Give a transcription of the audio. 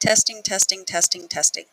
Testing, testing, testing, testing.